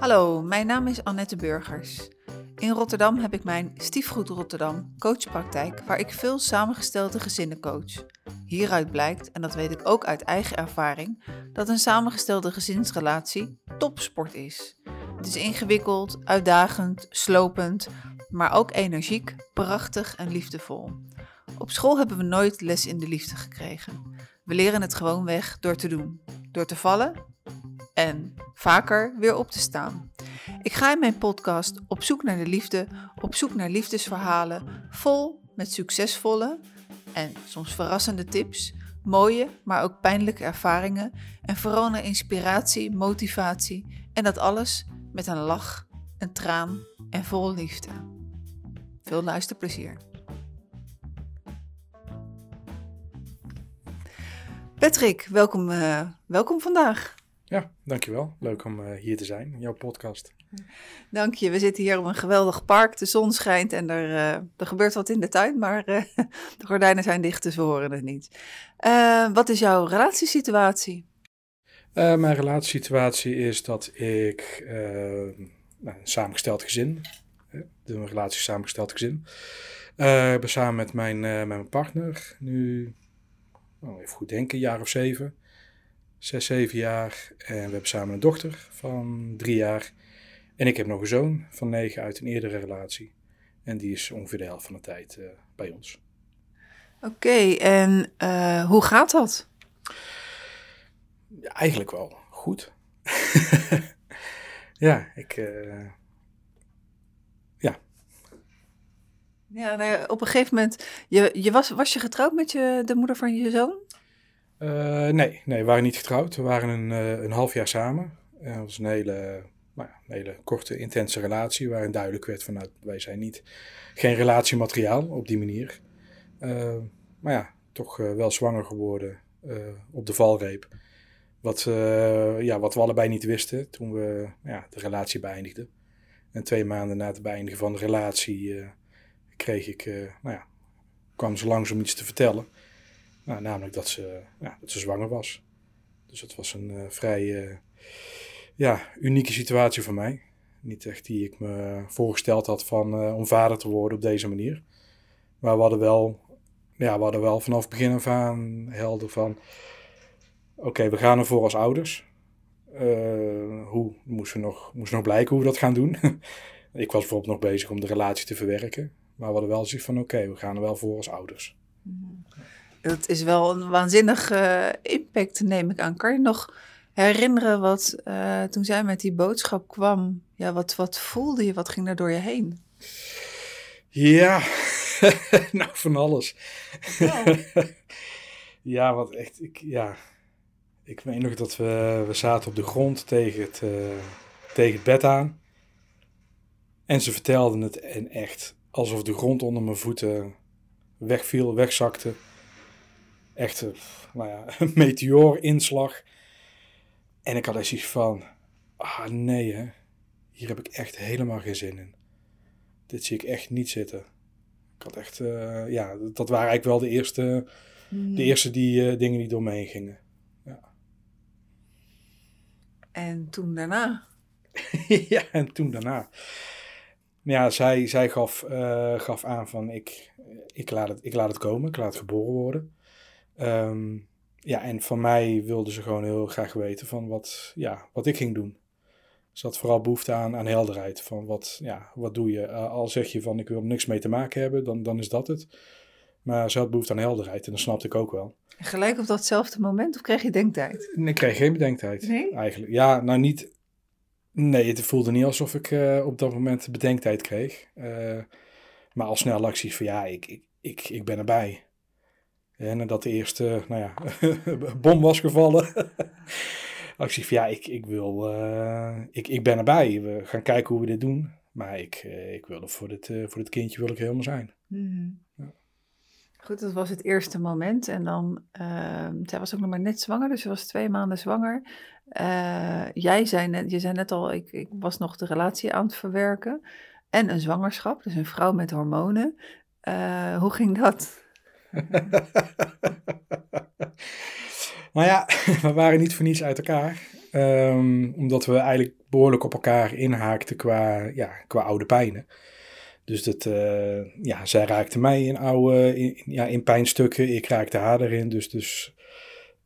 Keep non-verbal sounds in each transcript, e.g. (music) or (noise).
Hallo, mijn naam is Annette Burgers. In Rotterdam heb ik mijn Stiefgoed Rotterdam coachpraktijk waar ik veel samengestelde gezinnen coach. Hieruit blijkt, en dat weet ik ook uit eigen ervaring, dat een samengestelde gezinsrelatie topsport is. Het is ingewikkeld, uitdagend, slopend, maar ook energiek, prachtig en liefdevol. Op school hebben we nooit les in de liefde gekregen. We leren het gewoon weg door te doen, door te vallen en vaker weer op te staan. Ik ga in mijn podcast op zoek naar de liefde, op zoek naar liefdesverhalen, vol met succesvolle en soms verrassende tips, mooie, maar ook pijnlijke ervaringen en vooral naar inspiratie, motivatie en dat alles met een lach, een traan en vol liefde. Veel luisterplezier. Patrick, welkom, uh, welkom vandaag. Ja, dankjewel. Leuk om uh, hier te zijn, in jouw podcast. Dank je. We zitten hier op een geweldig park. De zon schijnt en er, uh, er gebeurt wat in de tuin, maar uh, (laughs) de gordijnen zijn dicht, dus we horen het niet. wat is jouw relatiesituatie? mijn relatiesituatie is dat ik nou, een samengesteld gezin, de een relatie samengesteld gezin, ben samen met mijn, met mijn partner nu, oh, even goed denken, een jaar of zeven zes, zeven jaar. En we hebben samen een dochter van drie jaar. En ik heb nog een zoon van negen uit een eerdere relatie. En die is ongeveer de helft van de tijd uh, bij ons. Oké, en uh, hoe gaat dat? Ja, eigenlijk wel goed. (laughs) ja, ik. Uh, ja. Ja, nou, op een gegeven moment. Je, je was, was je getrouwd met je, de moeder van je zoon? Uh, nee, nee, we waren niet getrouwd. We waren een, uh, een half jaar samen. Uh, dat was een hele, nou ja, een hele korte, intense relatie. Waarin duidelijk werd van, nou, wij zijn niet, geen relatiemateriaal op die manier. maar ja, toch wel zwanger geworden op de valreep. Wat, ja, wat we allebei niet wisten toen we ja, de relatie beëindigden. En twee maanden na het beëindigen van de relatie kreeg ik, nou ja, kwam ze langs om iets te vertellen. Nou, namelijk dat ze, ja, dat ze zwanger was. Dus dat was een uh, vrij uh, ja, unieke situatie voor mij. Niet echt die ik me voorgesteld had van, uh, om vader te worden op deze manier. Maar we hadden wel, ja, we hadden wel vanaf begin af aan helder van... Oké, we gaan ervoor als ouders. hoe moest, nog, moest nog blijken hoe we dat gaan doen. (laughs) ik was bijvoorbeeld nog bezig om de relatie te verwerken. Maar we hadden wel zoiets van, oké, we gaan er wel voor als ouders. Mm het is wel een waanzinnige impact, neem ik aan. Kan je nog herinneren wat uh, toen zij met die boodschap kwam? Ja, wat, wat voelde je? Wat ging er door je heen? Ja, (laughs) nou van alles. Ja, (laughs) ja wat echt, ik, ja. Ik weet nog dat we, we zaten op de grond tegen het, uh, tegen het bed aan. En ze vertelden het en echt alsof de grond onder mijn voeten wegviel, wegzakte echt nou ja, (laughs) een meteoorinslag. En ik had echt zoiets van, ah nee hè, hier heb ik echt helemaal geen zin in. Dit zie ik echt niet zitten. Ik had echt, uh, ja, dat waren eigenlijk wel de eerste, mm. de eerste die, uh, dingen die door me heen gingen. Ja. En toen daarna? (laughs) ja, en toen daarna. Ja, zij, zij gaf, uh, gaf aan van ik, ik, laat het, ik laat het komen, ik laat het geboren worden. Um, ja, en van mij wilden ze gewoon heel graag weten van wat, ja, wat ik ging doen. Ze had vooral behoefte aan, aan helderheid. Van wat, ja, wat doe je? Uh, al zeg je van ik wil er niks mee te maken hebben, dan, dan is dat het. Maar ze had behoefte aan helderheid en dat snapte ik ook wel. Gelijk op datzelfde moment of kreeg je denktijd? Nee, ik kreeg geen bedenktijd. Nee? Eigenlijk. Ja, nou niet... Nee, het voelde niet alsof ik uh, op dat moment bedenktijd kreeg. Uh, maar al snel acties van ja, ik, ik, ik, ik ben erbij. En nadat de eerste nou ja, (laughs) bom was gevallen. (laughs) actie van ja, ik, ik wil, uh, ik, ik ben erbij. We gaan kijken hoe we dit doen. Maar ik, uh, ik wil er voor dit, uh, voor dit kindje wil ik helemaal zijn. Mm. Ja. Goed, dat was het eerste moment. En dan, ehm, zij was ook nog maar net zwanger, dus ze was twee maanden zwanger. jij zei net, je zei net al, ik, ik was nog de relatie aan het verwerken. En een zwangerschap, dus een vrouw met hormonen. hoe ging dat? (laughs) maar ja, (laughs) we waren niet voor niets uit elkaar. Ehm, omdat we eigenlijk behoorlijk op elkaar inhaakten qua, ja, qua oude pijnen. Dus dat, uh, ja, zij raakte mij in oude, ja, in pijnstukken. Ik raakte haar erin. Dus, dus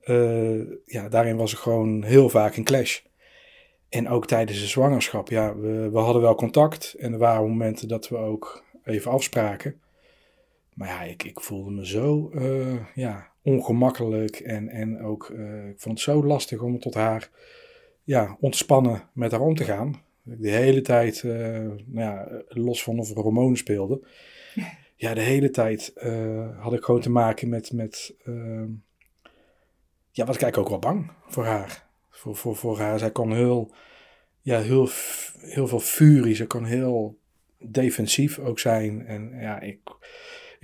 uh, ja, daarin was er gewoon heel vaak een clash. En ook tijdens de zwangerschap, ja, we, we hadden wel contact. En er waren momenten dat we ook even afspraken. Maar ja, ik, ik voelde me zo uh, ja, ongemakkelijk en, en ook, uh, ik vond het zo lastig om tot haar ja, ontspannen met haar om te gaan. De hele tijd, uh, nou ja, los van of er hormonen speelden, (laughs) ja, de hele tijd had ik gewoon te maken met, met ehm, ja, was ik eigenlijk ook wel bang voor haar. Voor, voor, voor haar. Zij kon heel, ja, heel, heel veel furie, ze kon heel defensief ook zijn. En ja, ik,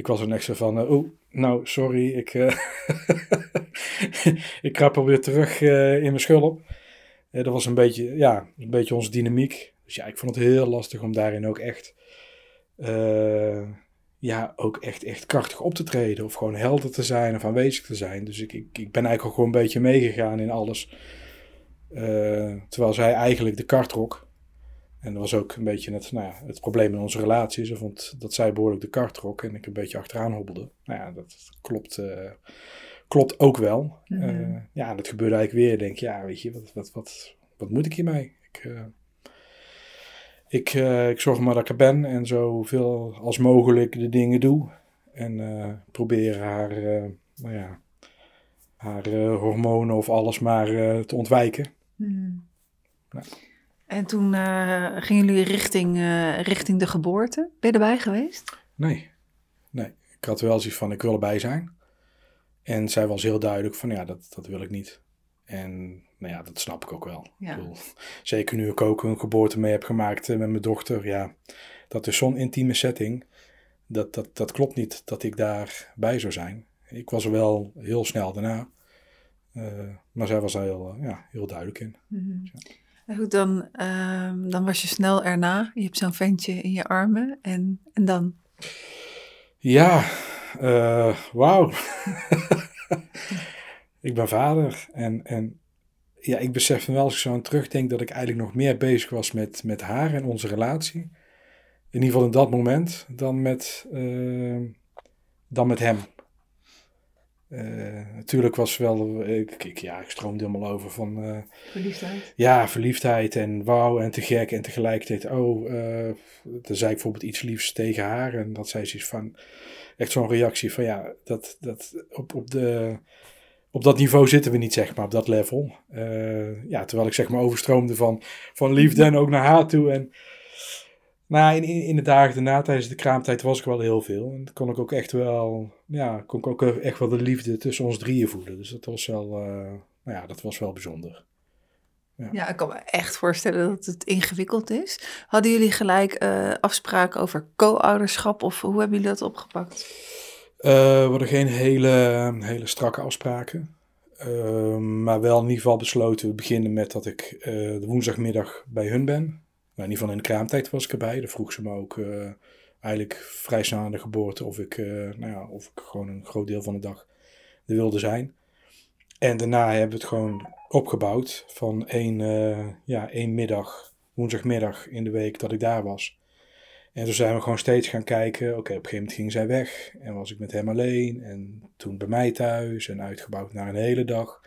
ik was er net zo van, uh, nou, sorry, ik, uh, (laughs) ik krap alweer terug uh, in mijn schulp. dat was een beetje, ja, een beetje onze dynamiek. Dus ja, ik vond het heel lastig om daarin ook echt, ja, ook echt, echt krachtig op te treden. Of gewoon helder te zijn of aanwezig te zijn. Dus ik, ik, ik ben eigenlijk ook gewoon een beetje meegegaan in alles. terwijl zij eigenlijk de kart trok. En dat was ook een beetje het, nou ja, het probleem in onze relatie. Ze vond dat zij behoorlijk de kar trok en ik een beetje achteraan hobbelde. Nou ja, dat klopt, uh, klopt ook wel. Mm -hmm. uh, ja, dat gebeurde eigenlijk weer. Ik denk, ja, weet je, wat, wat, wat, wat moet ik hiermee? Ik, uh, ik, ik zorg maar dat ik er ben en zoveel als mogelijk de dingen doe. En probeer haar, nou ja, haar hormonen of alles maar te ontwijken. Mm nou. En toen uh, gingen jullie richting, uh, richting de geboorte. Ben je erbij geweest? Nee, nee. Ik had wel zoiets van, ik wil erbij zijn. En zij was heel duidelijk van, ja, dat, dat wil ik niet. En nou ja, dat snap ik ook wel. Ja. Ik bedoel, zeker nu ik ook een geboorte mee heb gemaakt uh, met mijn dochter. Ja, dat is zo'n intieme setting. Dat, dat, dat klopt niet dat ik daarbij zou zijn. Ik was er wel heel snel daarna. maar zij was er heel, ja, heel duidelijk in. Mm -hmm. ja. Goed, dan, uh, dan was je snel erna. Je hebt zo'n ventje in je armen. En, en dan? Ja, uh, wauw. (laughs) ik ben vader. En, en ja, ik besef wel als ik zo aan terugdenk dat ik eigenlijk nog meer bezig was met, met haar en onze relatie. In ieder geval in dat moment, dan met, uh, dan met hem. Uh, natuurlijk was wel, ik, ik, ja, ik stroomde helemaal over van... Uh, verliefdheid? Ja, verliefdheid en wauw en te gek en tegelijkertijd, oh, uh, dan zei ik bijvoorbeeld iets liefs tegen haar en dat zei ze iets van, echt zo'n reactie van ja, dat, dat op, op, de, op dat niveau zitten we niet zeg maar, op dat level. ja, terwijl ik zeg maar overstroomde van, van liefde en ook naar haar toe en... Nou, in, in, de dagen daarna, tijdens de kraamtijd, was ik wel heel veel. En kon ik ook echt wel, ja, kon ik ook echt wel de liefde tussen ons drieën voelen. Dus dat was wel, uh, nou ja, dat was wel bijzonder. Ja. ja. ik kan me echt voorstellen dat het ingewikkeld is. Hadden jullie gelijk uh, afspraken over co-ouderschap of hoe hebben jullie dat opgepakt? Uh, we hadden geen hele, hele strakke afspraken. Uh, maar wel in ieder geval besloten, we beginnen met dat ik de woensdagmiddag bij hun ben. Nou, in ieder geval in de kraamtijd was ik erbij. Daar vroeg ze me ook uh, eigenlijk vrij snel aan de geboorte of ik, uh, nou ja, of ik gewoon een groot deel van de dag er wilde zijn. En daarna hebben we het gewoon opgebouwd van één, uh, ja, één middag, woensdagmiddag in de week dat ik daar was. En zo zijn we gewoon steeds gaan kijken. Oké, op een gegeven moment ging zij weg en was ik met hem alleen. En toen bij mij thuis en uitgebouwd naar een hele dag.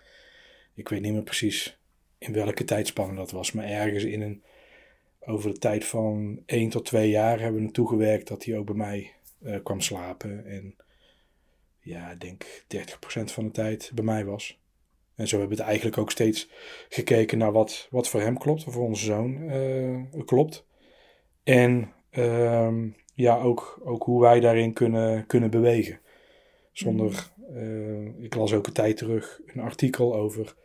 Ik weet niet meer precies in welke tijdspanne dat was, maar ergens in een over de tijd van 1 tot 2 jaar hebben we naartoe gewerkt dat hij ook bij mij uh, kwam slapen. En ja, ik denk 30% van de tijd bij mij was. En zo hebben we het eigenlijk ook steeds gekeken naar wat, wat voor hem klopt, voor onze zoon uh, klopt. En uh, ja, ook, ook hoe wij daarin kunnen, kunnen bewegen. Zonder, uh, ik las ook een tijd terug een artikel over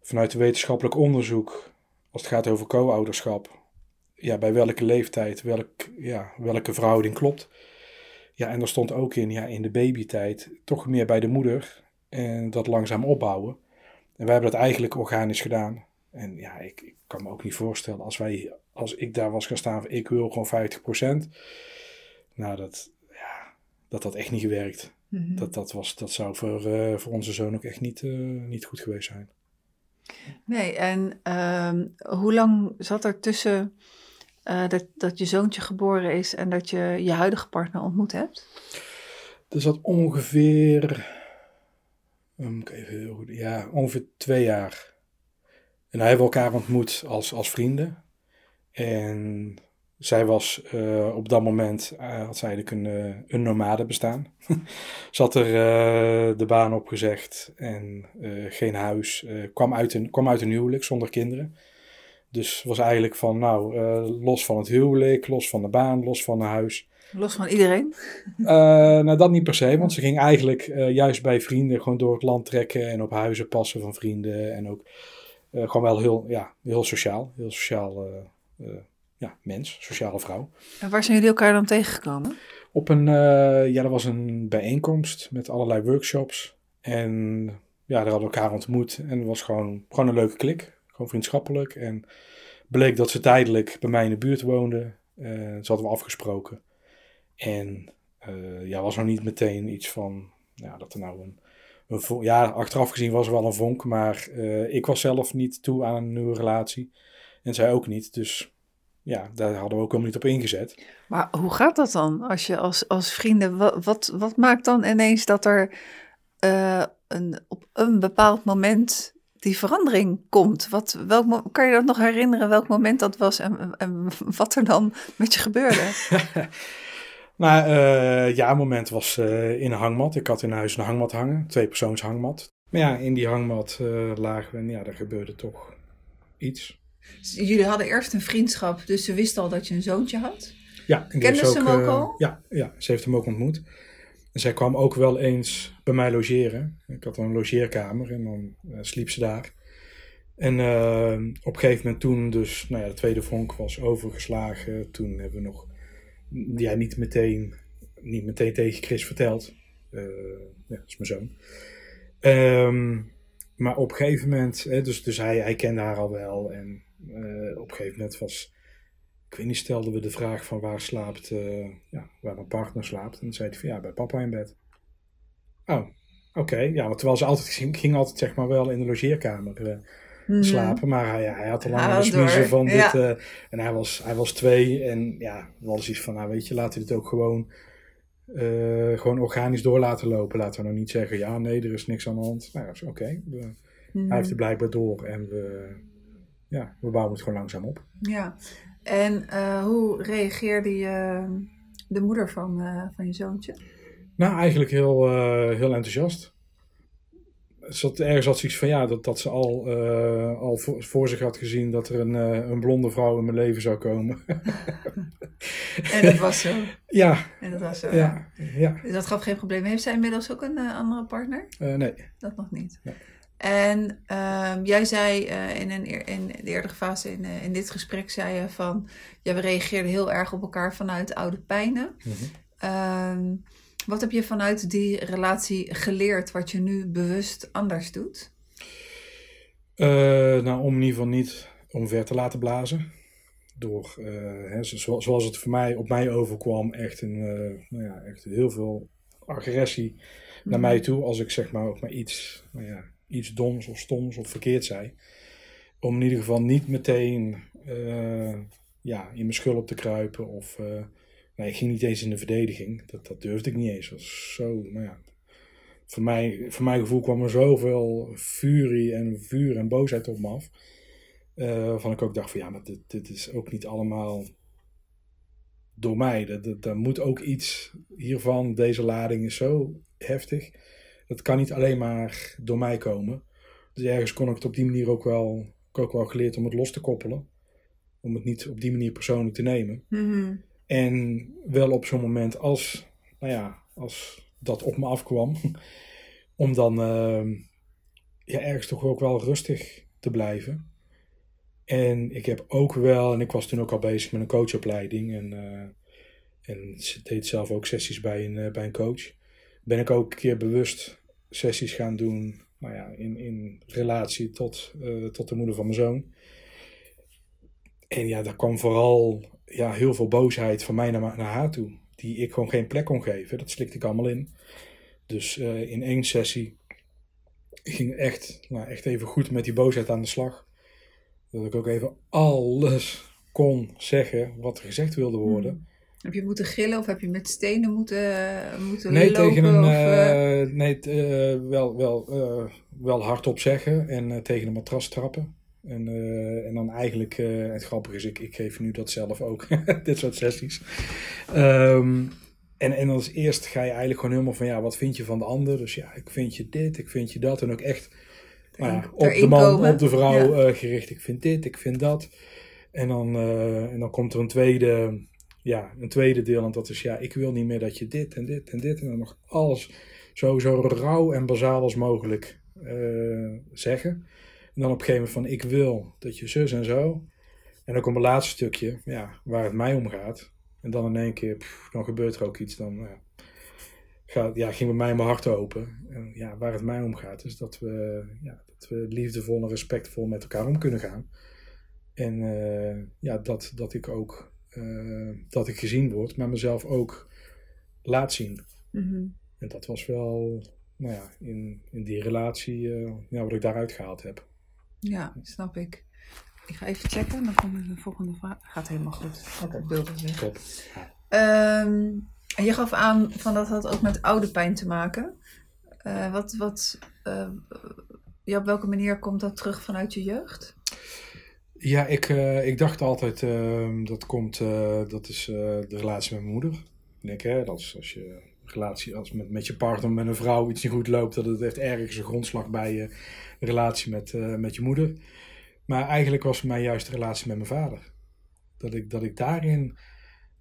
vanuit de wetenschappelijk onderzoek, als het gaat over co-ouderschap, ja, bij welke leeftijd, welk, ja, welke verhouding klopt. Ja, en er stond ook in, ja, in de babytijd toch meer bij de moeder en dat langzaam opbouwen. En wij hebben dat eigenlijk organisch gedaan. En ja, ik, ik kan me ook niet voorstellen als wij, als ik daar was gaan staan, ik wil gewoon 50%. Nou, dat, ja, dat had echt niet gewerkt. Mm -hmm. dat, dat, was, dat zou voor, uh, voor onze zoon ook echt niet, uh, niet goed geweest zijn. Nee, en ehm, hoe lang zat er tussen uh, dat, dat je zoontje geboren is en dat je je huidige partner ontmoet hebt? Er zat ongeveer, um, even, ja, ongeveer twee jaar. En hij hebben elkaar ontmoet als, als vrienden. En zij was uh, op dat moment, uh, had zij een, een nomade bestaan. (laughs) Ze had er de baan opgezegd en geen huis. kwam, uit een, kwam uit een huwelijk zonder kinderen. Dus was eigenlijk van, nou, los van het huwelijk, los van de baan, los van het huis. Los van iedereen? nou, dat niet per se, want ze ging eigenlijk juist bij vrienden gewoon door het land trekken en op huizen passen van vrienden. En ook gewoon wel heel, ja, heel sociaal, heel sociaal ja, mens, sociale vrouw. En waar zijn jullie elkaar dan tegengekomen? Op een, ja, er was een bijeenkomst met allerlei workshops. En ja, daar hadden we elkaar ontmoet. En het was gewoon, gewoon een leuke klik. Gewoon vriendschappelijk. En bleek dat ze tijdelijk bij mij in de buurt woonde. Uh, dat hadden we afgesproken. En uh, ja, was nog niet meteen iets van, ja, dat er nou een, een ja, achteraf gezien was er wel een vonk. Maar ik was zelf niet toe aan een nieuwe relatie. En zij ook niet. Dus ja, daar hadden we ook helemaal niet op ingezet. Maar hoe gaat dat dan als je als, als vrienden, wat, wat, wat maakt dan ineens dat er een, op een bepaald moment die verandering komt? Wat, welk, kan je dat nog herinneren welk moment dat was en, en wat er dan met je gebeurde? (laughs) nou, uh, ja, een moment was uh, in een hangmat. Ik had in huis een hangmat hangen, twee persoons hangmat. Maar ja, in die hangmat lagen we en ja, er gebeurde toch iets. Jullie hadden eerst een vriendschap, dus ze wisten al dat je een zoontje had? Ja. Kenden ze hem ook uh, al? Ja, ja, ze heeft hem ook ontmoet. En zij kwam ook wel eens bij mij logeren. Ik had een logeerkamer en dan uh, sliep ze daar. En uh, op een gegeven moment toen dus, nou ja, de tweede vonk was overgeslagen. Toen hebben we nog, ja, niet meteen, niet meteen tegen Chris verteld. ja, dat is mijn zoon. Um, maar op een gegeven moment, hè, dus, dus hij, hij kende haar al wel. En op een gegeven moment was, ik weet niet, stelden we de vraag van waar slaapt, uh, ja, waar mijn partner slaapt. En dan zei hij van ja, bij papa in bed. Oh, oké. Okay. Ja, want terwijl ze altijd ging, ging altijd zeg maar wel in de logeerkamer uh, mm. slapen. Maar hij, hij had al lang een smiezen van dit. Ja. en hij was, hij was twee. En ja, we hadden iets van, nou weet je, laten we dit ook gewoon, gewoon organisch door laten lopen. Laten we nou niet zeggen, ja nee, er is niks aan de hand. Nou ja, oké. Okay. Mm. Hij heeft er blijkbaar door en we ja, we bouwen het gewoon langzaam op. Ja, en uh, hoe reageerde je, de moeder van, uh, van je zoontje? Nou, eigenlijk heel, uh, heel enthousiast. Zat, ergens had ze iets van ja, dat, dat ze al, al voor, voor, zich had gezien dat er een, een blonde vrouw in mijn leven zou komen. (laughs) (laughs) en dat was zo. Ja. En dat was zo. Ja. ja. Dus dat gaf geen probleem. Heeft zij inmiddels ook een andere partner? nee. Dat nog niet. Nee. En um, jij zei uh, in, een, in de eerdere fase in, uh, in dit gesprek, zei je van, ja, we reageerden heel erg op elkaar vanuit oude pijnen. Mm -hmm. um, wat heb je vanuit die relatie geleerd wat je nu bewust anders doet? Uh, nou, om in ieder geval niet omver te laten blazen. Door, hè, zoals, zoals het voor mij op mij overkwam, echt, een, nou ja, echt heel veel agressie mm -hmm. naar mij toe. Als ik zeg maar ook maar iets, nou ja, iets doms of stoms of verkeerd zei. Om in ieder geval niet meteen uh, ja, in mijn schulp te kruipen. Of uh, nee, ik ging niet eens in de verdediging. Dat, dat durfde ik niet eens. Was zo, nou ja. Voor, mij, voor mijn gevoel kwam er zoveel furie en vuur en boosheid op me af. Uh, waarvan ik ook dacht van ja, maar dit, dit is ook niet allemaal door mij. Daar moet ook iets hiervan. Deze lading is zo heftig dat kan niet alleen maar door mij komen. Dus ergens kon ik het op die manier ook wel, ook wel geleerd om het los te koppelen. Om het niet op die manier persoonlijk te nemen. Mm-hmm. En wel op zo'n moment als, nou ja, als dat op me afkwam, (laughs) om dan uh, ja, ergens toch ook wel rustig te blijven. En ik heb ook wel, en ik was toen ook al bezig met een coachopleiding en, uh, en deed zelf ook sessies bij een, uh, bij een coach. Ben ik ook een keer bewust sessies gaan doen nou ja, in, in relatie tot, uh, tot de moeder van mijn zoon. En ja, daar kwam vooral ja, heel veel boosheid van mij naar, naar haar toe. Die ik gewoon geen plek kon geven. Dat slikte ik allemaal in. Dus uh, in één sessie ging echt, nou, echt even goed met die boosheid aan de slag. Dat ik ook even alles kon zeggen wat er gezegd wilde worden. Hmm. Heb je moeten gillen of heb je met stenen moeten, moeten nee, lopen? Tegen een, of, eh? eh, nee, uh, wel, wel, uh, wel hardop zeggen en tegen een matras trappen. En, en dan eigenlijk, het grappige is, ik, ik geef nu dat zelf ook, (laughs) dit soort sessies. Um, en, en als eerst ga je eigenlijk gewoon helemaal van, ja, wat vind je van de ander? Dus ja, ik vind je dit, ik vind je dat. En ook echt nou ja, op de man, komen. op de vrouw ja. gericht. Ik vind dit, ik vind dat. En dan, en dan komt er een tweede ja, een tweede deel. En dat is, ja, ik wil niet meer dat je dit en dit en dit en dan nog alles zo, zo rauw en bazaal als mogelijk uh, zeggen. En dan op een gegeven moment van, ik wil dat je zus en zo. En dan komt een laatste stukje, ja, waar het mij om gaat. En dan in één keer, dan gebeurt er ook iets. Dan ja, gaat, ja, ging bij mij mijn hart open. En ja, waar het mij om gaat, is dat we, ja, dat we liefdevol en respectvol met elkaar om kunnen gaan. En uh, ja, dat, dat ik ook uh, dat ik gezien word, maar mezelf ook laat zien. Mm-hmm. En dat was wel, nou ja, in, in die relatie, uh, ja, wat ik daaruit gehaald heb. Ja, snap ik. Ik ga even checken, dan komt de volgende vraag. Gaat helemaal goed. Oké, beelden weer. Top. Um, en je gaf aan van dat had ook met oude pijn te maken. Uh, wat, wat, ja, op welke manier komt dat terug vanuit je jeugd? Ja, ik, uh, ik dacht altijd uh, dat komt, uh, dat is de relatie met mijn moeder. Ik, hè, dat is als je relatie als met, met je partner, met een vrouw iets niet goed loopt, dat het heeft ergens een grondslag bij je relatie met, met je moeder. Maar eigenlijk was het mij juist de relatie met mijn vader. Dat ik, dat ik daarin,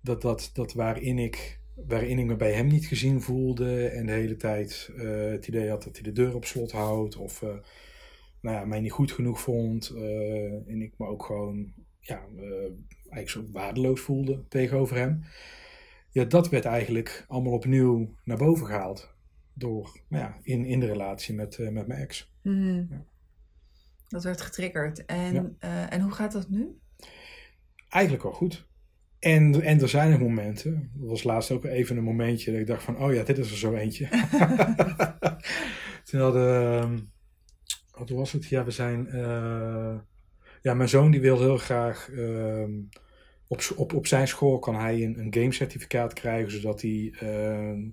dat, dat, dat waarin, ik, waarin ik me bij hem niet gezien voelde en de hele tijd het idee had dat hij de deur op slot houdt of nou ja, mij niet goed genoeg vond. Uh, en ik me ook gewoon ja, uh, eigenlijk zo waardeloos voelde tegenover hem. Ja, dat werd eigenlijk allemaal opnieuw naar boven gehaald. Door, nou ja, in, in de relatie met, uh, met mijn ex. Mm. Ja. Dat werd getriggerd. En, ja. en hoe gaat dat nu? Eigenlijk wel goed. En, en er zijn er momenten, dat was laatst ook even een momentje dat ik dacht van, oh ja, dit is er zo eentje. (laughs) Toen hadden wat was het? Ja, we zijn. Uh, ja, mijn zoon die wil heel graag. Uh, op, op, op zijn school kan hij een, een gamecertificaat krijgen, zodat hij uh,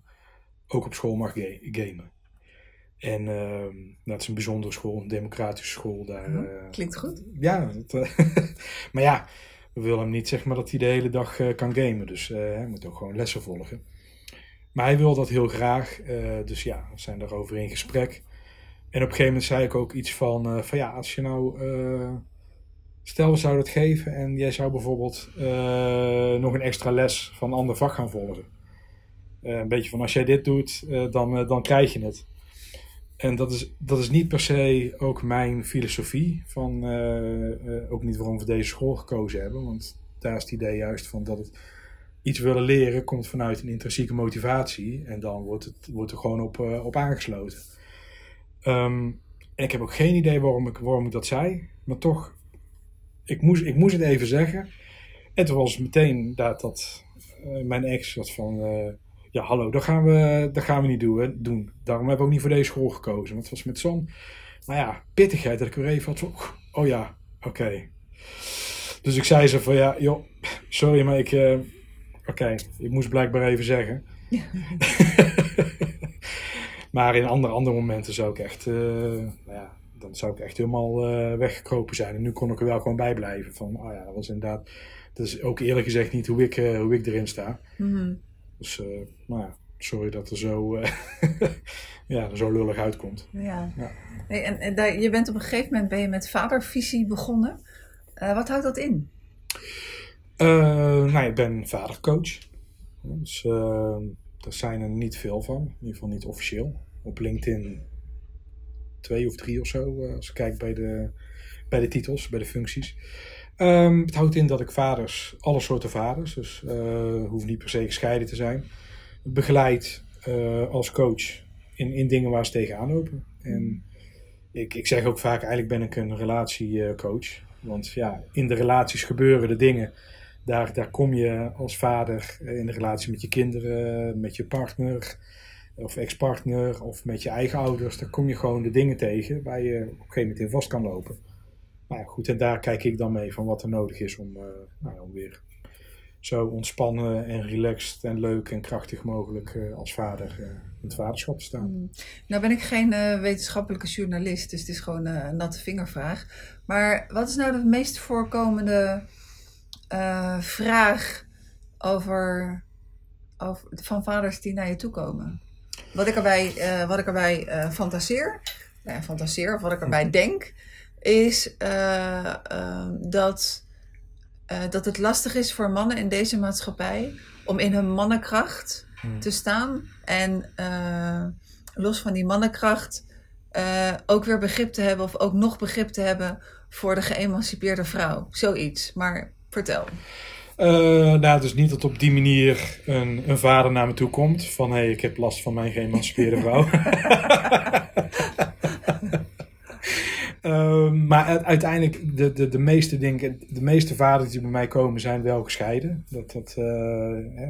ook op school mag ga gamen. En ehm, dat is een bijzondere school, een democratische school. Daar, ja, klinkt goed. Ja, dat, (laughs) maar ja, we willen hem niet zeg maar dat hij de hele dag kan gamen. Dus hij moet ook gewoon lessen volgen. Maar hij wil dat heel graag. dus ja, we zijn daarover in gesprek. En op een gegeven moment zei ik ook iets van, uh, van ja, als je nou, uh, stel we zouden het geven en jij zou bijvoorbeeld uh, nog een extra les van een ander vak gaan volgen. een beetje van als jij dit doet, dan, dan krijg je het. En dat is, dat is niet per se ook mijn filosofie, van, ook niet waarom we deze school gekozen hebben, want daar is het idee juist van dat het iets willen leren komt vanuit een intrinsieke motivatie en dan wordt, het, wordt er gewoon op, op aangesloten. Um, en ik heb ook geen idee waarom ik, waarom ik dat zei. Maar toch, ik moest, ik moest het even zeggen. En toen was meteen dat, dat uh, mijn ex was van... Uh, ja, hallo, dat gaan we, dat gaan we niet doen, doen. Daarom heb ik ook niet voor deze school gekozen. Want het was met zo'n... Maar ja, pittigheid dat ik weer even had van... Oh ja, oké. Okay. Dus ik zei ze van ja, joh, sorry, maar ik... Uh, oké, okay, ik moest blijkbaar even zeggen. (laughs) Maar in andere, andere momenten zou ik echt, uh, nou ja, dan zou ik echt helemaal uh, weggekropen zijn. En nu kon ik er wel gewoon bij blijven. Van, oh ja, dat was inderdaad, dat is ook eerlijk gezegd niet hoe ik, uh, hoe ik erin sta. Mm -hmm. Dus, nou ja, sorry dat er zo, (laughs) ja, zo lullig uitkomt. Ja. ja. Hey, en, en daar, je bent op een gegeven moment ben je met vadervisie begonnen. wat houdt dat in? nou, ik ben vadercoach. Dus daar zijn er niet veel van, in ieder geval niet officieel. Op LinkedIn twee of drie of zo, eh, als ik kijk bij de, bij de titels, bij de functies. Um, het houdt in dat ik vaders, alle soorten vaders, dus uh, hoeft niet per se gescheiden te zijn, begeleid uh, als coach in, in dingen waar ze tegenaan lopen. En ik, ik zeg ook vaak, eigenlijk ben ik een relatiecoach. Want ja, in de relaties gebeuren de dingen daar, daar kom je als vader in de relatie met je kinderen, met je partner, of ex-partner of met je eigen ouders, dan kom je gewoon de dingen tegen waar je op een gegeven moment in vast kan lopen. Nou ja, goed, en daar kijk ik dan mee van wat er nodig is om, uh, nou, om weer zo ontspannen en relaxed en leuk en krachtig mogelijk uh, als vader in het vaderschap te staan. Mm. Nou ben ik geen wetenschappelijke journalist, dus het is gewoon een natte vingervraag. Maar wat is nou de meest voorkomende vraag over, over, van vaders die naar je toe komen? Wat ik erbij, uh, wat ik erbij uh, fantaseer, nou, fantaseer, of wat ik erbij denk, is dat, dat het lastig is voor mannen in deze maatschappij om in hun mannenkracht mhm. te staan. En los van die mannenkracht ook weer begrip te hebben, of ook nog begrip te hebben voor de geëmancipeerde vrouw. Zoiets. Maar vertel. Uh, nou, dus niet dat op die manier een, een vader naar me toe komt van hé, hey, ik heb last van mijn geëmancipeerde vrouw. uh, (laughs) maar uiteindelijk, de, de, de meeste dingen, de meeste vaders die bij mij komen zijn wel gescheiden. Dat, dat, uh, hè,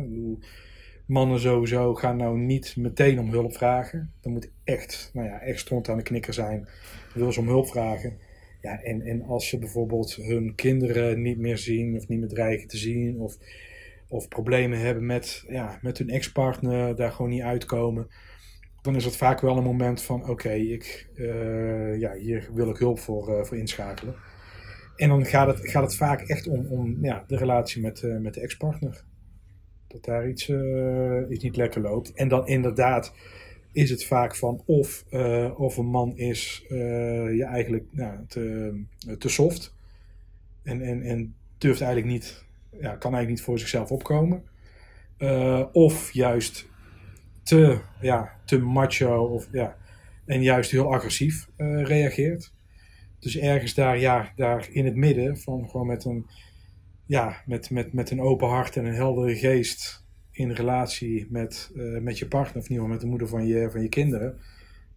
mannen sowieso gaan nou niet meteen om hulp vragen. Dan moet echt, nou ja, echt stond aan de knikker zijn. Dan wil ze om hulp vragen. Ja, en, en als ze bijvoorbeeld hun kinderen niet meer zien of niet meer dreigen te zien of, of problemen hebben met, ja, met hun ex-partner, daar gewoon niet uitkomen, dan is het vaak wel een moment van oké, ik uh, ja, hier wil ik hulp voor, uh, voor inschakelen. En dan gaat het, gaat het vaak echt om, om ja, de relatie met, uh, met de ex-partner. Dat daar iets, iets niet lekker loopt. En dan inderdaad is het vaak van of, uh, of een man is uh, ja, eigenlijk nou, te, te soft en, en, en durft eigenlijk niet, ja, kan eigenlijk niet voor zichzelf opkomen. Uh, of juist te, ja, te macho of, ja, en juist heel agressief reageert. Dus ergens daar, ja, daar in het midden van gewoon met een, ja, met, met, met een open hart en een heldere geest in relatie met, uh, met je partner, of in ieder geval met de moeder van je, van je kinderen,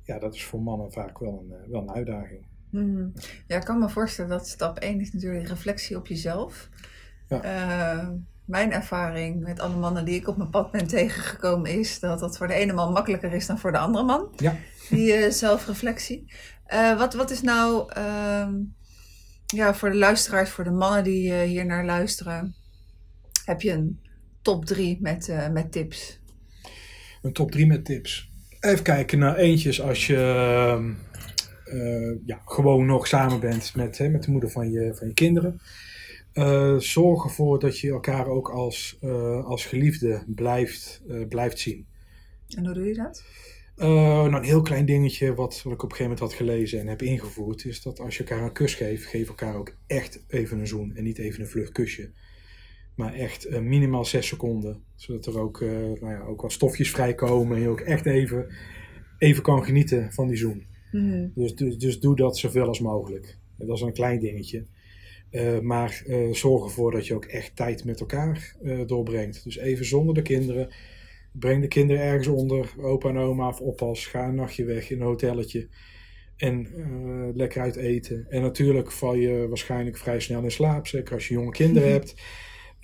ja, dat is voor mannen vaak wel een, uh, wel een uitdaging. Mm. Ja, ik kan me voorstellen dat stap 1 is natuurlijk reflectie op jezelf. Ja. Uh, mijn ervaring met alle mannen die ik op mijn pad ben tegengekomen is dat dat voor de ene man makkelijker is dan voor de andere man. Ja. Die zelfreflectie. wat, wat is nou ehm, ja, voor de luisteraars, voor de mannen die hier naar luisteren, heb je een top 3 met, uh, met tips? Een top 3 met tips. Even kijken naar eentjes als je uh, ja, gewoon nog samen bent met, hè, met de moeder van je, van je kinderen. Uh, zorg ervoor dat je elkaar ook als, als geliefde blijft, blijft zien. En hoe doe je dat? nou, een heel klein dingetje wat, wat ik op een gegeven moment had gelezen en heb ingevoerd, is dat als je elkaar een kus geeft, geef elkaar ook echt even een zoen en niet even een vlug kusje. Maar echt uh, minimaal 6 seconden. Zodat er ook, uh, nou ja, ook wat stofjes vrijkomen. En je ook echt even, even kan genieten van die zoen. Mm dus, dus, dus doe dat zoveel als mogelijk. Dat is een klein dingetje. Uh, maar zorg ervoor dat je ook echt tijd met elkaar doorbrengt. Dus even zonder de kinderen. Breng de kinderen ergens onder. Opa en oma of oppas. Ga een nachtje weg in een hotelletje. En lekker uit eten. En natuurlijk val je waarschijnlijk vrij snel in slaap. Zeker als je jonge kinderen (laughs) hebt.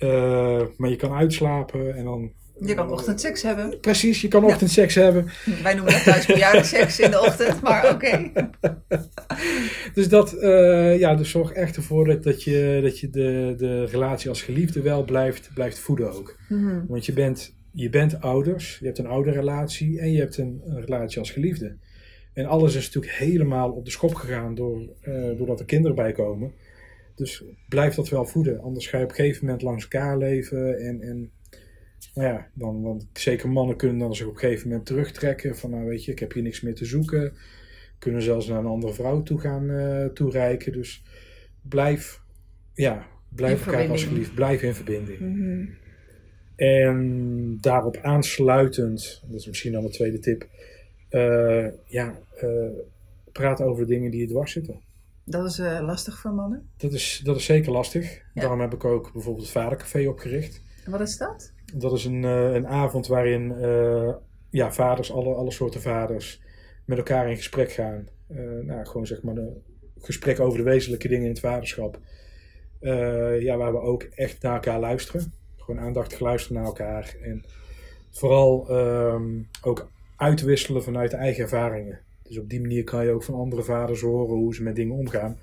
Uh, maar je kan uitslapen en dan... Je kan ochtendseks hebben. Precies, je kan ochtendseks hebben. Wij noemen dat thuis seks in de ochtend, maar (laughs) oké. dus dat, uh, ja, dus zorg echt ervoor dat, dat je, dat je de, de relatie als geliefde wel blijft, blijft voeden ook. Mm Want je bent, je bent ouders, je hebt een ouderrelatie en je hebt een, een, relatie als geliefde. En alles is natuurlijk helemaal op de schop gegaan door, uh, doordat er kinderen bij komen. Dus blijf dat wel voeden. Anders ga je op een gegeven moment langs elkaar leven. En, en nou ja, dan, want zeker mannen kunnen dan zich op een gegeven moment terugtrekken. Van nou weet je, ik heb hier niks meer te zoeken. Kunnen zelfs naar een andere vrouw toe gaan uh, toereiken. Dus blijf, ja, blijf elkaar als geliefd. Blijf in verbinding. Mhm. En daarop aansluitend, dat is misschien dan de tweede tip. Uh, ja, uh, praat over dingen die je dwars zitten. Dat is uh, lastig voor mannen? Dat is, dat is zeker lastig. Daarom heb ik ook bijvoorbeeld het Vadercafé opgericht. En wat is dat? Dat is een, uh, een avond waarin uh, ja, vaders, alle, alle soorten vaders, met elkaar in gesprek gaan. nou, gewoon zeg maar een gesprek over de wezenlijke dingen in het vaderschap. ja, waar we ook echt naar elkaar luisteren. Gewoon aandachtig luisteren naar elkaar. En vooral um, ook uitwisselen vanuit eigen ervaringen. Dus op die manier kan je ook van andere vaders horen hoe ze met dingen omgaan.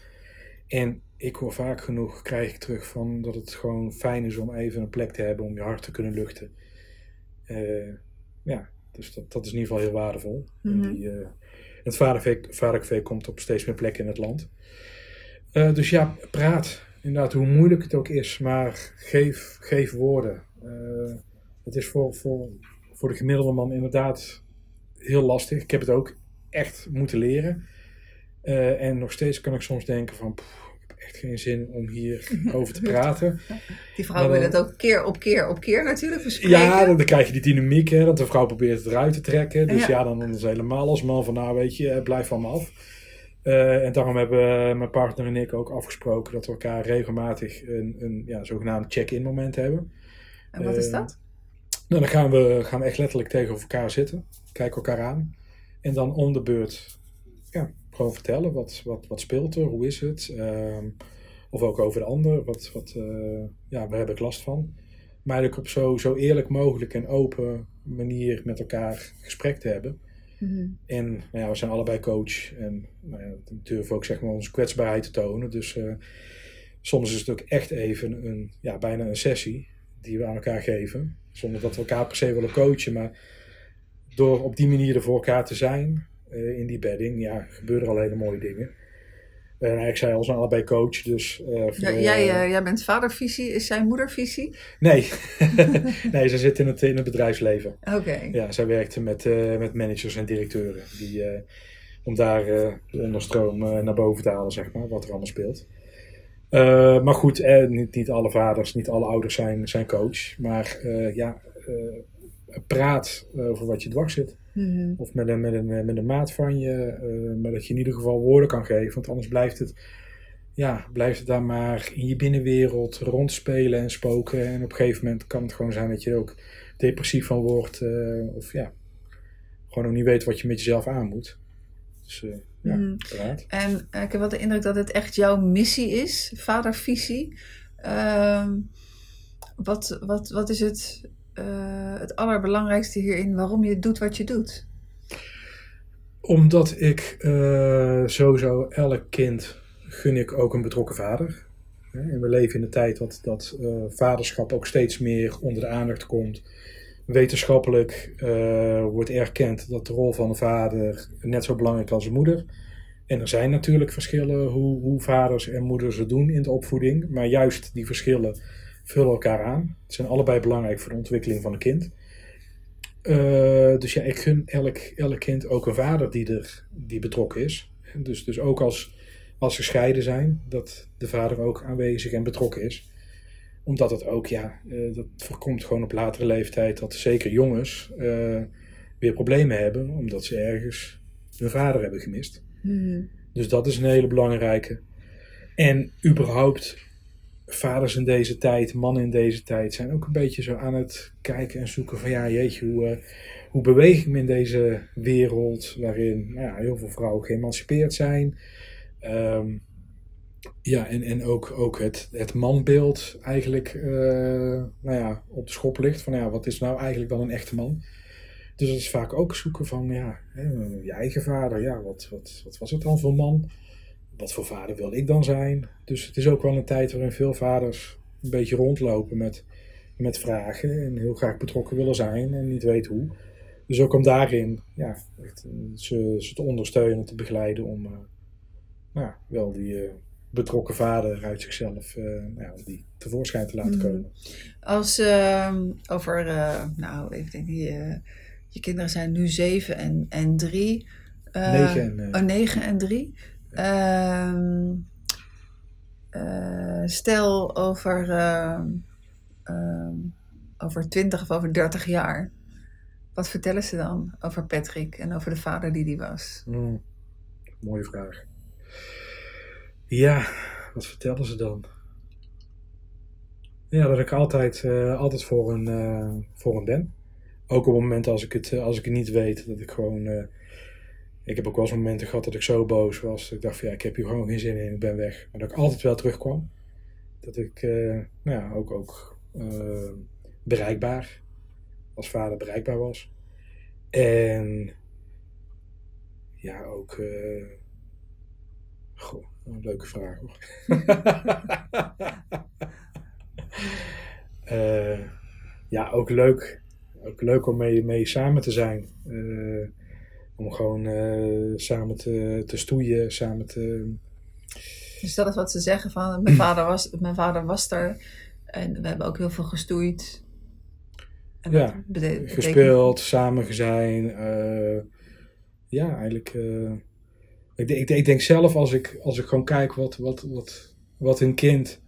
En ik hoor vaak genoeg, krijg ik terug van dat het gewoon fijn is om even een plek te hebben om je hart te kunnen luchten. Uh, ja, dus dat, dat is in ieder geval heel waardevol. Mhm. die, uh, het vadercafé komt op steeds meer plekken in het land. Uh, dus ja, praat. Inderdaad, hoe moeilijk het ook is, maar geef, geef woorden. het is voor, voor, voor de gemiddelde man inderdaad heel lastig. Ik heb het ook echt moeten leren. en nog steeds kan ik soms denken van, echt geen zin om hier (laughs) over te praten. Die vrouw wil het ook keer op keer op keer natuurlijk bespreken. Ja, dan, krijg je die dynamiek, hè, dat de vrouw probeert het eruit te trekken. Dus ja, dan, is het helemaal als man van, nou weet je, eh, blijf van me af. Uh, en daarom hebben mijn partner en ik ook afgesproken dat we elkaar regelmatig een, een ja, zogenaamd check-in moment hebben. En wat is dat? Nou, dan gaan we, gaan we echt letterlijk tegenover elkaar zitten, kijken elkaar aan. En dan om de beurt ja, gewoon vertellen wat, wat, wat speelt er, hoe is het. Um, of ook over de ander, wat, wat uh, ja, waar heb ik last van. Maar eigenlijk op zo, zo eerlijk mogelijk en open manier met elkaar gesprek te hebben. Mhm. En nou ja, we zijn allebei coach en nou ja, we durven ook zeg maar onze kwetsbaarheid te tonen. Dus uh, soms is het ook echt even een, ja, bijna een sessie die we aan elkaar geven. Zonder dat we elkaar per se willen coachen, maar door op die manier er voor elkaar te zijn, uh, in die bedding, ja, gebeuren al hele mooie dingen. En ik zei al, zijn allebei coach, dus... Ja, jij, uh, jij bent vadervisie, is zij moedervisie? Nee, (laughs) nee ze zit in het, in het bedrijfsleven. Oké. Okay. Ja, zij werkte met, met managers en directeuren. Die, om daar de onderstroom naar boven te halen, zeg maar, wat er allemaal speelt. maar goed, niet, niet alle vaders, niet alle ouders zijn, zijn coach. Maar ja, praat over wat je dwars zit. Mm -hmm. Of met een, met, een, met een maat van je. Uh, maar dat je in ieder geval woorden kan geven. Want anders blijft het, ja, blijft het daar maar in je binnenwereld rondspelen en spoken. En op een gegeven moment kan het gewoon zijn dat je er ook depressief van wordt. Uh, of ja, gewoon nog niet weet wat je met jezelf aan moet. Dus uh, ja, Mhm. praat. En uh, ik heb wel de indruk dat het echt jouw missie is, vadervisie. Ehm, wat, wat, wat is het, uh, het allerbelangrijkste hierin waarom je doet wat je doet? Omdat ik uh, sowieso elk kind gun ik ook een betrokken vader. En we leven in de tijd dat, dat uh, vaderschap ook steeds meer onder de aandacht komt. Wetenschappelijk wordt erkend dat de rol van de vader net zo belangrijk is als de moeder. En er zijn natuurlijk verschillen hoe, hoe vaders en moeders het doen in de opvoeding. Maar juist die verschillen vullen elkaar aan. Het zijn allebei belangrijk voor de ontwikkeling van een kind. Uh, dus ja, ik gun elk, elk kind ook een vader die, er, die betrokken is. Dus, dus ook als, als ze gescheiden zijn, dat de vader ook aanwezig en betrokken is. Omdat het ook, ja, uh, dat voorkomt gewoon op latere leeftijd dat zeker jongens uh, weer problemen hebben, omdat ze ergens hun vader hebben gemist. Mm. Dus dat is een hele belangrijke. En überhaupt vaders in deze tijd, mannen in deze tijd, zijn ook een beetje zo aan het kijken en zoeken van ja, jeetje, hoe, uh, hoe beweeg ik me in deze wereld waarin nou ja, heel veel vrouwen geëmancipeerd zijn. Um, ja, en, en ook, ook het, het manbeeld eigenlijk uh, nou ja, op de schop ligt. Van ja, wat is nou eigenlijk dan een echte man? Dus dat is vaak ook zoeken van ja, hè, je eigen vader, ja, wat, wat, wat was het dan voor man? Wat voor vader wil ik dan zijn? Dus het is ook wel een tijd waarin veel vaders een beetje rondlopen met, met vragen en heel graag betrokken willen zijn en niet weten hoe. Dus ook om daarin ja, echt, ze, ze te ondersteunen, te begeleiden om uh, nou, ja, wel die uh, betrokken vader uit zichzelf uh, nou die tevoorschijn te laten komen. Mm. Als uh, over, nou, ik denk die, je kinderen zijn nu zeven en, en drie. negen en, oh, negen en drie. Uh, uh, stel over, uh, over 20 of over 30 jaar. Wat vertellen ze dan over Patrick en over de vader die die was? Mm, mooie vraag. Ja, wat vertellen ze dan? Ja, dat ik altijd, uh, altijd voor, een, uh, voor een ben. Ook op het moment als ik het, als ik het niet weet, dat ik gewoon ik heb ook wel eens momenten gehad dat ik zo boos was. Dat ik dacht van ja, ik heb hier gewoon geen zin in, ik ben weg. Maar dat ik altijd wel terugkwam. Dat ik uh, nou ja, ook, ook uh, bereikbaar, als vader bereikbaar was. En ja, ook. eh, goh, een leuke vraag hoor. (laughs) Eh, ja, ook leuk. Ook leuk om mee, mee samen te zijn. Om gewoon eh, samen te, te stoeien, samen te. Dus dat is wat ze zeggen van mijn vader was, mijn vader was er en we hebben ook heel veel gestoeid. En Ja, betekent- gespeeld, samen zijn. eh, ja, eigenlijk. eh, ik, denk- ik, ik denk zelf, als ik, als ik gewoon kijk wat, wat, wat, wat een kind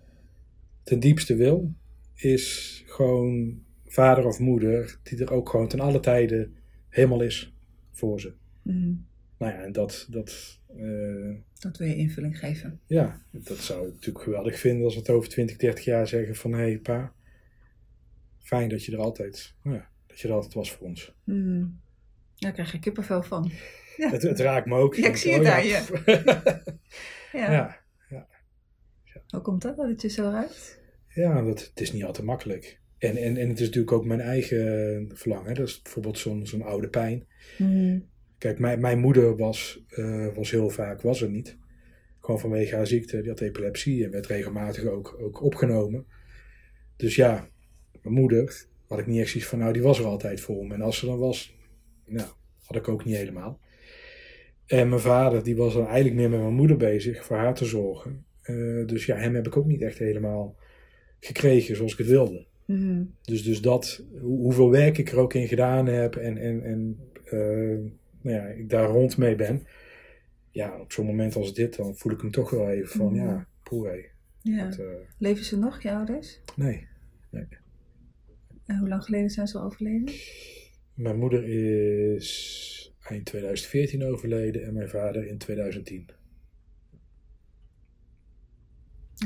ten diepste wil, is gewoon vader of moeder die er ook gewoon ten alle tijden helemaal is voor ze. Mhm. Nou ja, en dat, dat, eh, Dat wil je invulling geven. ja, dat zou ik natuurlijk geweldig vinden als we het over 20, 30 jaar zeggen van hé hey, pa, fijn dat je er altijd, ja, dat je er altijd was voor ons. Mhm. Daar krijg je kippenvel van. Ja. (laughs) Het, het raakt me ook. Ja, ik zie Oh het aan (laughs) ja. Ja. ja. Hoe komt dat dat het je zo ruikt? Ja, dat, het is niet altijd makkelijk. En, en, en het is natuurlijk ook mijn eigen verlangen. Dat is bijvoorbeeld zo'n zo'n oude pijn. Mhm. Kijk, mijn, mijn moeder was, eh, was heel vaak, was er niet. Gewoon vanwege haar ziekte. Die had epilepsie en werd regelmatig ook, ook opgenomen. Dus ja, mijn moeder had ik niet echt zoiets van, nou die was er altijd voor me. En als ze dan was, nou, had ik ook niet helemaal. En mijn vader, die was dan eigenlijk meer met mijn moeder bezig, voor haar te zorgen. Eh, dus ja, hem heb ik ook niet echt helemaal gekregen zoals ik het wilde. Mhm. Dus, dus dat, hoe- hoeveel werk ik er ook in gedaan heb en, en, en eh, ja, ik daar rond mee ben. Ja, op zo'n moment als dit, dan voel ik hem toch wel even van, ja, poeh hé. Ja. dat, eh, Leven ze nog, je ouders? nee, En hoe lang geleden zijn ze overleden? mijn moeder is eind 2014 overleden en mijn vader in 2010.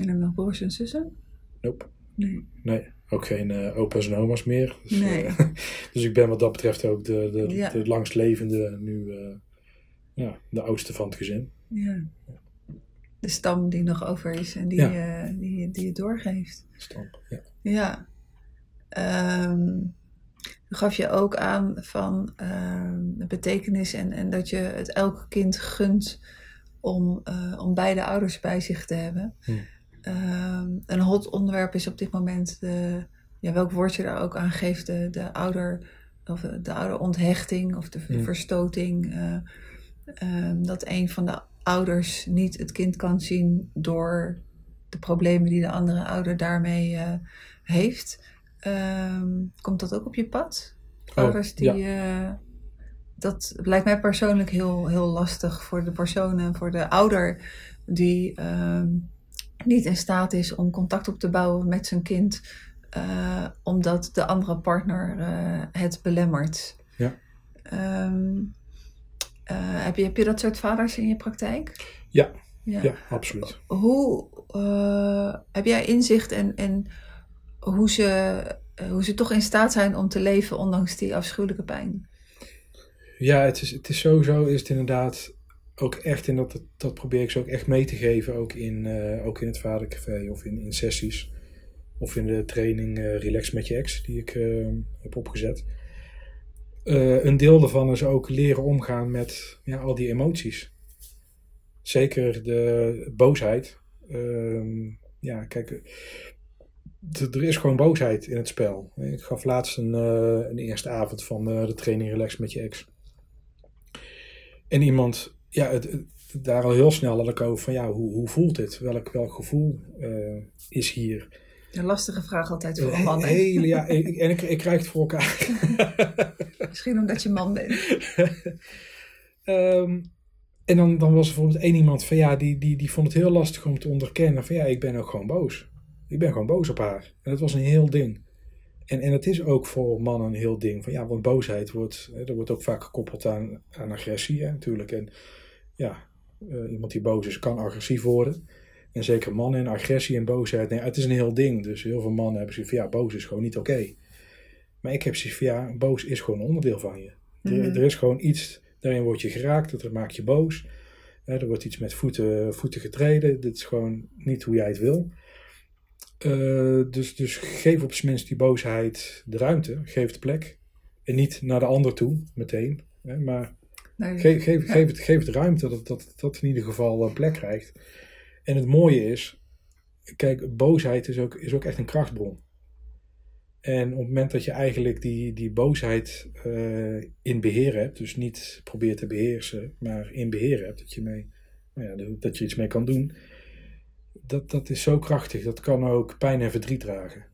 En dan nog broers en zussen? Nope. Nee. Nee, ook geen eh, opa's en oma's meer. Dus, Nee. eh, (laughs) dus ik ben wat dat betreft ook de, de, Ja. de langstlevende, nu eh, ja, de oudste van het gezin. Ja. De stam die nog over is en die, Ja. die, die het doorgeeft. Stamp, ja. Ja. Ehm, gaf je ook aan van ehm, de betekenis en, en dat je het elk kind gunt om, om beide ouders bij zich te hebben. Hmm. Ehm, een hot onderwerp is op dit moment de, ja, welk woord je daar ook aan geeft, de, de ouder of de ouderonthechting of de Hmm. verstoting. eh, ehm, dat een van de ouders niet het kind kan zien door de problemen die de andere ouder daarmee eh, heeft. Ehm, komt dat ook op je pad? Oh, Ouders die. eh, dat lijkt mij persoonlijk heel, heel lastig voor de persoon en voor de ouder die niet in staat is om contact op te bouwen met zijn kind, eh, omdat de andere partner eh, het belemmert. Ja. Ehm, eh, heb, je, heb je dat soort vaders in je praktijk? Ja. ja. Ja, absoluut. Hoe heb jij inzicht in, in hoe, ze, hoe ze toch in staat zijn om te leven ondanks die afschuwelijke pijn? Ja, het is, het is sowieso is het inderdaad ook echt, en dat, dat, probeer ik ze ook echt mee te geven, ook in, eh, ook in het vadercafé of in, in sessies. Of in de training eh, Relax met je ex, die ik eh, heb opgezet. Een deel daarvan is ook leren omgaan met ja, al die emoties. Zeker de boosheid. Ehm, ja, kijk, er is gewoon boosheid in het spel. Ik gaf laatst een, een eerste avond van de training Relax met je ex. En iemand, ja, het, het- daar al heel snel had ik over van, ja, hoe, hoe voelt dit? Welk, welk gevoel eh, is hier? Een lastige vraag altijd voor een man. hele, ja, en ik, ik krijg het voor elkaar. (laughs) Misschien omdat je man bent. (laughs) Ehm, en dan, dan was er bijvoorbeeld één iemand van, ja, die, die, die vond het heel lastig om te onderkennen van, ja, ik ben ook gewoon boos. Ik ben gewoon boos op haar. En dat was een heel ding. En, en het is ook voor mannen een heel ding. Van, ja, want boosheid wordt, hè, dat wordt ook vaak gekoppeld aan, aan agressie hè, natuurlijk. En ja, eh, iemand die boos is kan agressief worden. En zeker mannen en agressie en boosheid. Nee, het is een heel ding. Dus heel veel mannen hebben zoiets van, ja, boos is gewoon niet oké. Maar ik heb zoiets van, ja, boos is gewoon een onderdeel van je. Er, Mhm. er is gewoon iets, daarin word je geraakt, dat maakt je boos. Hè, er wordt iets met voeten, voeten getreden. Dit is gewoon niet hoe jij het wil. Eh, dus, dus geef op zijn minst die boosheid de ruimte, geef de plek. En niet naar de ander toe, meteen. Hè, maar Nee. geef, geef, Ja. geef, het, geef het ruimte dat dat, dat in ieder geval eh, plek krijgt. En het mooie is, kijk, boosheid is ook, is ook echt een krachtbron. En op het moment dat je eigenlijk die, die boosheid eh, in beheer hebt, dus niet probeert te beheersen, maar in beheer hebt, dat je, mee, nou ja, dat je iets mee kan doen, dat, dat is zo krachtig. Dat kan ook pijn en verdriet dragen.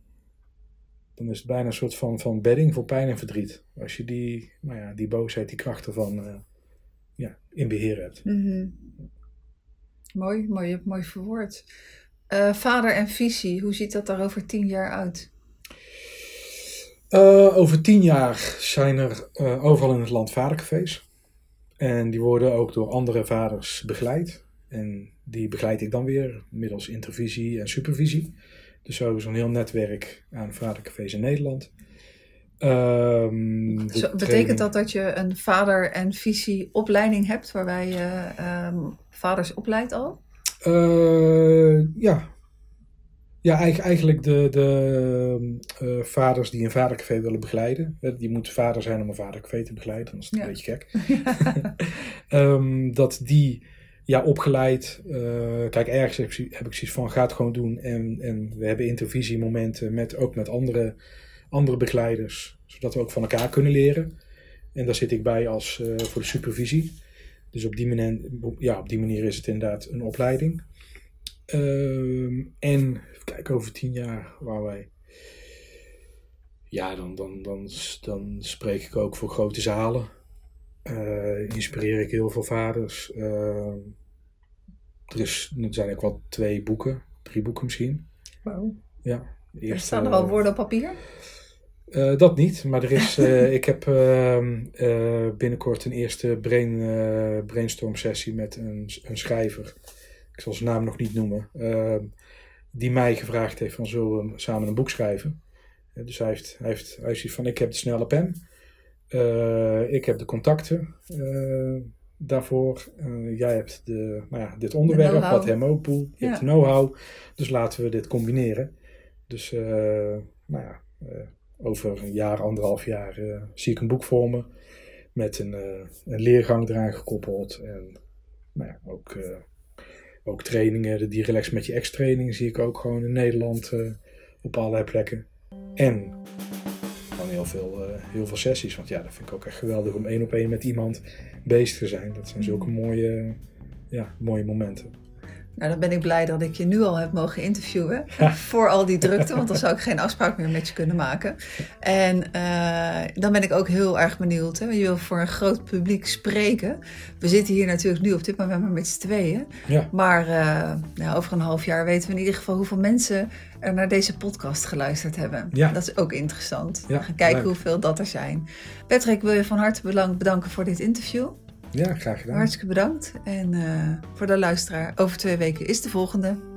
Dan is het bijna een soort van, van bedding voor pijn en verdriet. Als je die, nou ja, die boosheid, die kracht ervan eh, ja, in beheer hebt. Mhm. Mooi, mooi, mooi verwoord. Eh, vader en visie, hoe ziet dat daar over tien jaar uit? Eh, over tien jaar zijn er overal in het land vadercafés. En die worden ook door andere vaders begeleid. En die begeleid ik dan weer middels intervisie en supervisie. Dus zo is een heel netwerk aan vadercafés in Nederland. Ehm, betekent training- dat dat je een vader en visie opleiding hebt waarbij je ehm, vaders opleidt al? Eh, ja. Ja, eigen- eigenlijk de, de eh, vaders die een vadercafé willen begeleiden. Die moet vader zijn om een vadercafé te begeleiden, anders is het Ja. een beetje gek. (laughs) (laughs) Ehm, dat die ja, opgeleid. eh, kijk, ergens heb, ik- zoiets van: ga gewoon doen. En, en we hebben intervisiemomenten met, ook met andere, andere begeleiders, zodat we ook van elkaar kunnen leren. En daar zit ik bij als eh, voor de supervisie. Dus op die, manier, ja, op die manier is het inderdaad een opleiding. Ehm, en kijken, over tien jaar waar wij. Ja, dan, dan, dan, dan spreek ik ook voor grote zalen. Eh, inspireer ik heel veel vaders. Ehm, er, is, er zijn ook wel twee boeken, drie boeken misschien. Ja, de Er staan er al woorden op papier? eh, dat niet, maar er is, (laughs) eh, ik heb ehm, eh, binnenkort een eerste brain, brainstorm sessie met een, een schrijver. Ik zal zijn naam nog niet noemen. ehm, die mij gevraagd heeft van zullen we samen een boek schrijven. Dus hij heeft, hij heeft, hij heeft van ik heb de snelle pen. Eh, ik heb de contacten eh, daarvoor. Eh, jij hebt de, nou ja, dit onderwerp wat hem ook boelt. Je Ja. hebt know-how. Dus laten we dit combineren. Dus nou ja, over een jaar, anderhalf jaar zie ik een boek voor me. Met een, een leergang eraan gekoppeld. En nou ja, ook, ook trainingen. De Die Relax met je ex training zie ik ook gewoon in Nederland op allerlei plekken. En heel veel, eh, heel veel sessies. Want ja, dat vind ik ook echt geweldig om één op één met iemand bezig te zijn. Dat zijn zulke mooie, ja, mooie momenten. Nou, dan ben ik blij dat ik je nu al heb mogen interviewen. (laughs) Voor al die drukte, want dan zou ik geen afspraak meer met je kunnen maken. En eh, dan ben ik ook heel erg benieuwd. Hè? Je wil voor een groot publiek spreken. We zitten hier natuurlijk nu op dit moment maar met z'n tweeën. Ja, Maar eh, nou, over een half jaar weten we in ieder geval hoeveel mensen er naar deze podcast geluisterd hebben. Ja. Dat is ook interessant. We gaan kijken leuk. hoeveel dat er zijn. Patrick, wil je van harte bedanken voor dit interview. Ja graag gedaan. Hartstikke bedankt. En eh, voor de luisteraar, over twee weken is de volgende.